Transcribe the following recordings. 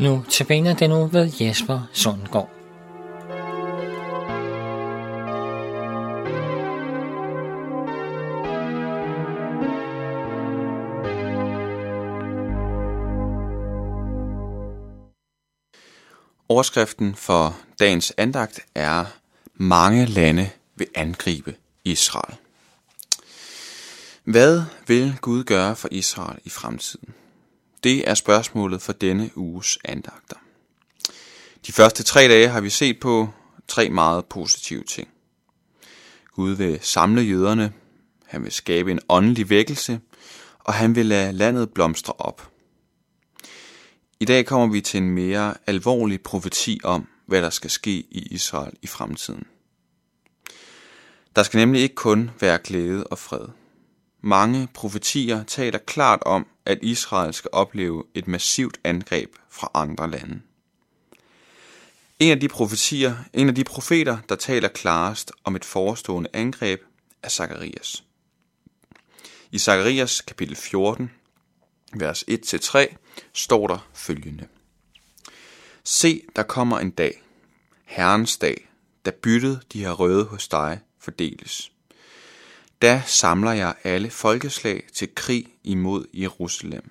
Nu tabiner den nu ved Jesper Sundgaard. Overskriften for dagens andagt er Mange lande vil angribe Israel. Hvad vil Gud gøre for Israel i fremtiden? Det er spørgsmålet for denne uges andagter. De første tre dage har vi set på tre meget positive ting. Gud vil samle jøderne, han vil skabe en åndelig vækkelse, og han vil lade landet blomstre op. I dag kommer vi til en mere alvorlig profeti om, hvad der skal ske i Israel i fremtiden. Der skal nemlig ikke kun være glæde og fred. Mange profetier taler klart om, at Israel skal opleve et massivt angreb fra andre lande. En af de profetier, en af de profeter, der taler klarest om et forestående angreb, er Zakarias. I Zakarias kapitel 14, vers 1-3, står der følgende. Se, der kommer en dag, Herrens dag, da byttet de har røde hos dig fordeles. Da samler jeg alle folkeslag til krig imod Jerusalem.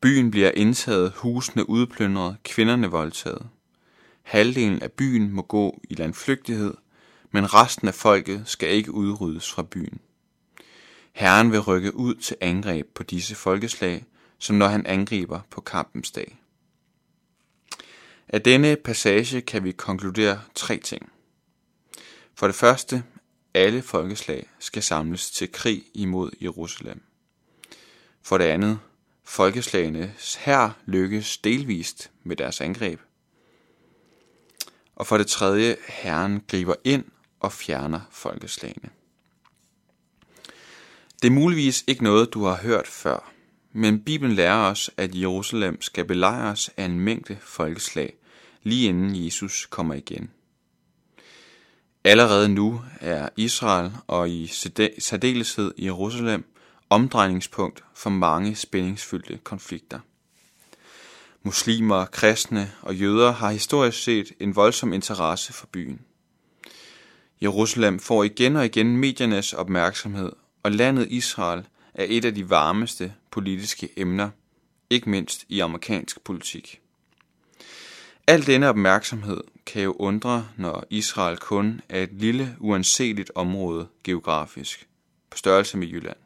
Byen bliver indtaget, husene udplyndret, kvinderne voldtaget. Halvdelen af byen må gå i landflygtighed, men resten af folket skal ikke udryddes fra byen. Herren vil rykke ud til angreb på disse folkeslag, som når han angriber på kampens dag. Af denne passage kan vi konkludere tre ting. For det første, alle folkeslag skal samles til krig imod Jerusalem. For det andet, folkeslagenes her lykkes delvist med deres angreb. Og for det tredje, Herren griber ind og fjerner folkeslagene. Det er muligvis ikke noget, du har hørt før, men Bibelen lærer os, at Jerusalem skal belejres af en mængde folkeslag, lige inden Jesus kommer igen. Allerede nu er Israel og i særdeleshed Jerusalem omdrejningspunkt for mange spændingsfyldte konflikter. Muslimer, kristne og jøder har historisk set en voldsom interesse for byen. Jerusalem får igen og igen mediernes opmærksomhed, og landet Israel er et af de varmeste politiske emner, ikke mindst i amerikansk politik. Al denne opmærksomhed kan jo undre, når Israel kun er et lille, uanseligt område geografisk, på størrelse med Jylland.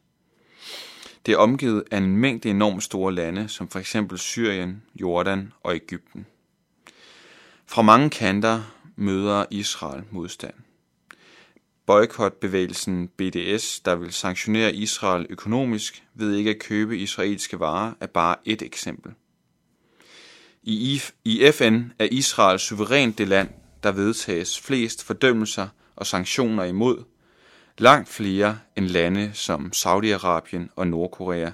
Det er omgivet af en mængde enormt store lande, som for eksempel Syrien, Jordan og Ægypten. Fra mange kanter møder Israel modstand. Boykotbevægelsen BDS, der vil sanktionere Israel økonomisk ved ikke at købe israelske varer, er bare et eksempel. I, I FN er Israel suverænt det land, der vedtages flest fordømmelser og sanktioner imod, langt flere end lande som Saudi-Arabien og Nordkorea,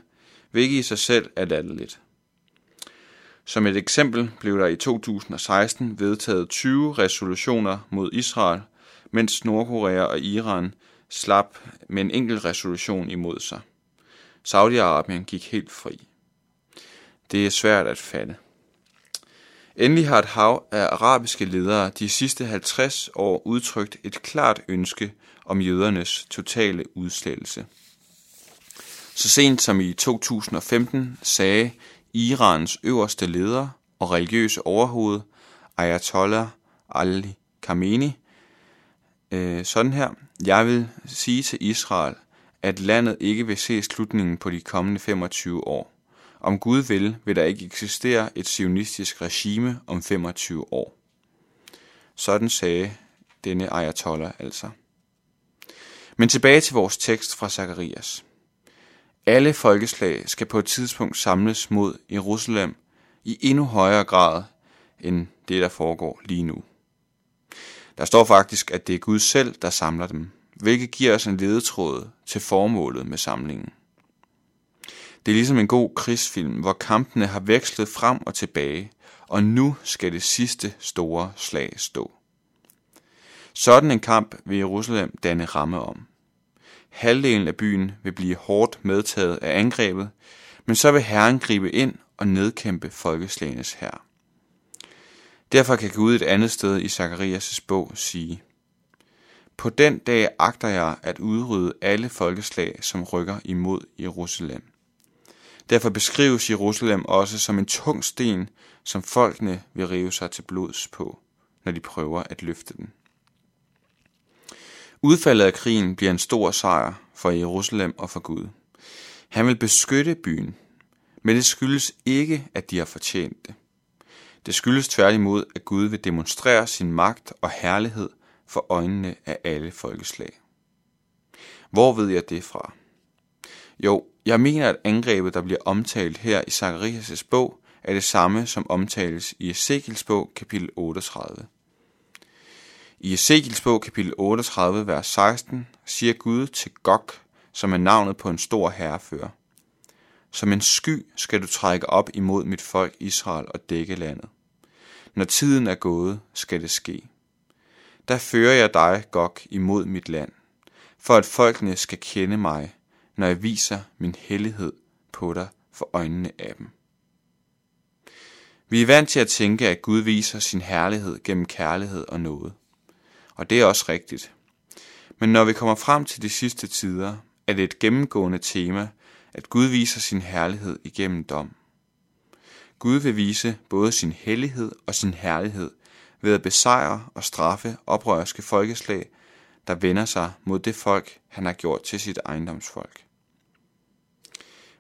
hvilket i sig selv er latterligt. Som et eksempel blev der i 2016 vedtaget 20 resolutioner mod Israel, mens Nordkorea og Iran slap med en enkelt resolution imod sig. Saudi-Arabien gik helt fri. Det er svært at fatte. Endelig har et hav af arabiske ledere de sidste 50 år udtrykt et klart ønske om jødernes totale udslettelse. Så sent som i 2015 sagde Irans øverste leder og religiøse overhoved, Ayatollah Ali Khamenei, øh, sådan her, jeg vil sige til Israel, at landet ikke vil se slutningen på de kommende 25 år. Om Gud vil, vil der ikke eksistere et sionistisk regime om 25 år. Sådan sagde denne ayatollah altså. Men tilbage til vores tekst fra Zakarias. Alle folkeslag skal på et tidspunkt samles mod Jerusalem i endnu højere grad end det, der foregår lige nu. Der står faktisk, at det er Gud selv, der samler dem, hvilket giver os en ledetråd til formålet med samlingen. Det er ligesom en god krigsfilm, hvor kampene har vekslet frem og tilbage, og nu skal det sidste store slag stå. Sådan en kamp vil Jerusalem danne ramme om. Halvdelen af byen vil blive hårdt medtaget af angrebet, men så vil Herren gribe ind og nedkæmpe folkeslagenes her. Derfor kan Gud et andet sted i Zakarias' bog sige, På den dag agter jeg at udrydde alle folkeslag, som rykker imod Jerusalem. Derfor beskrives Jerusalem også som en tung sten, som folkene vil rive sig til blods på, når de prøver at løfte den. Udfaldet af krigen bliver en stor sejr for Jerusalem og for Gud. Han vil beskytte byen, men det skyldes ikke, at de har fortjent det. Det skyldes tværtimod, at Gud vil demonstrere sin magt og herlighed for øjnene af alle folkeslag. Hvor ved jeg det fra? Jo, jeg mener, at angrebet, der bliver omtalt her i Zacharias' bog, er det samme, som omtales i Ezekiels bog, kapitel 38. I Ezekiels bog, kapitel 38, vers 16, siger Gud til Gog, som er navnet på en stor herrefører. Som en sky skal du trække op imod mit folk Israel og dække landet. Når tiden er gået, skal det ske. Der fører jeg dig, Gog, imod mit land, for at folkene skal kende mig, når jeg viser min hellighed på dig for øjnene af dem. Vi er vant til at tænke, at Gud viser sin herlighed gennem kærlighed og noget. Og det er også rigtigt. Men når vi kommer frem til de sidste tider, er det et gennemgående tema, at Gud viser sin herlighed igennem dom. Gud vil vise både sin hellighed og sin herlighed ved at besejre og straffe oprørske folkeslag, der vender sig mod det folk, han har gjort til sit ejendomsfolk.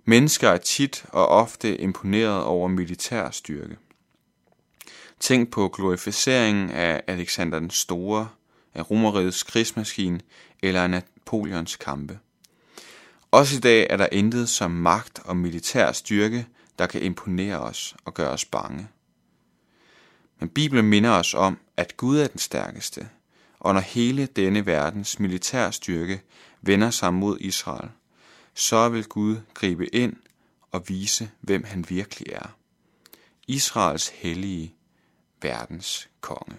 Mennesker er tit og ofte imponeret over militær styrke. Tænk på glorificeringen af Alexander den Store, af Romerrigets krigsmaskine eller af Napoleons kampe. Også i dag er der intet som magt og militær styrke, der kan imponere os og gøre os bange. Men Bibelen minder os om, at Gud er den stærkeste, og når hele denne verdens militær styrke vender sig mod Israel, så vil Gud gribe ind og vise, hvem han virkelig er. Israels hellige verdens konge.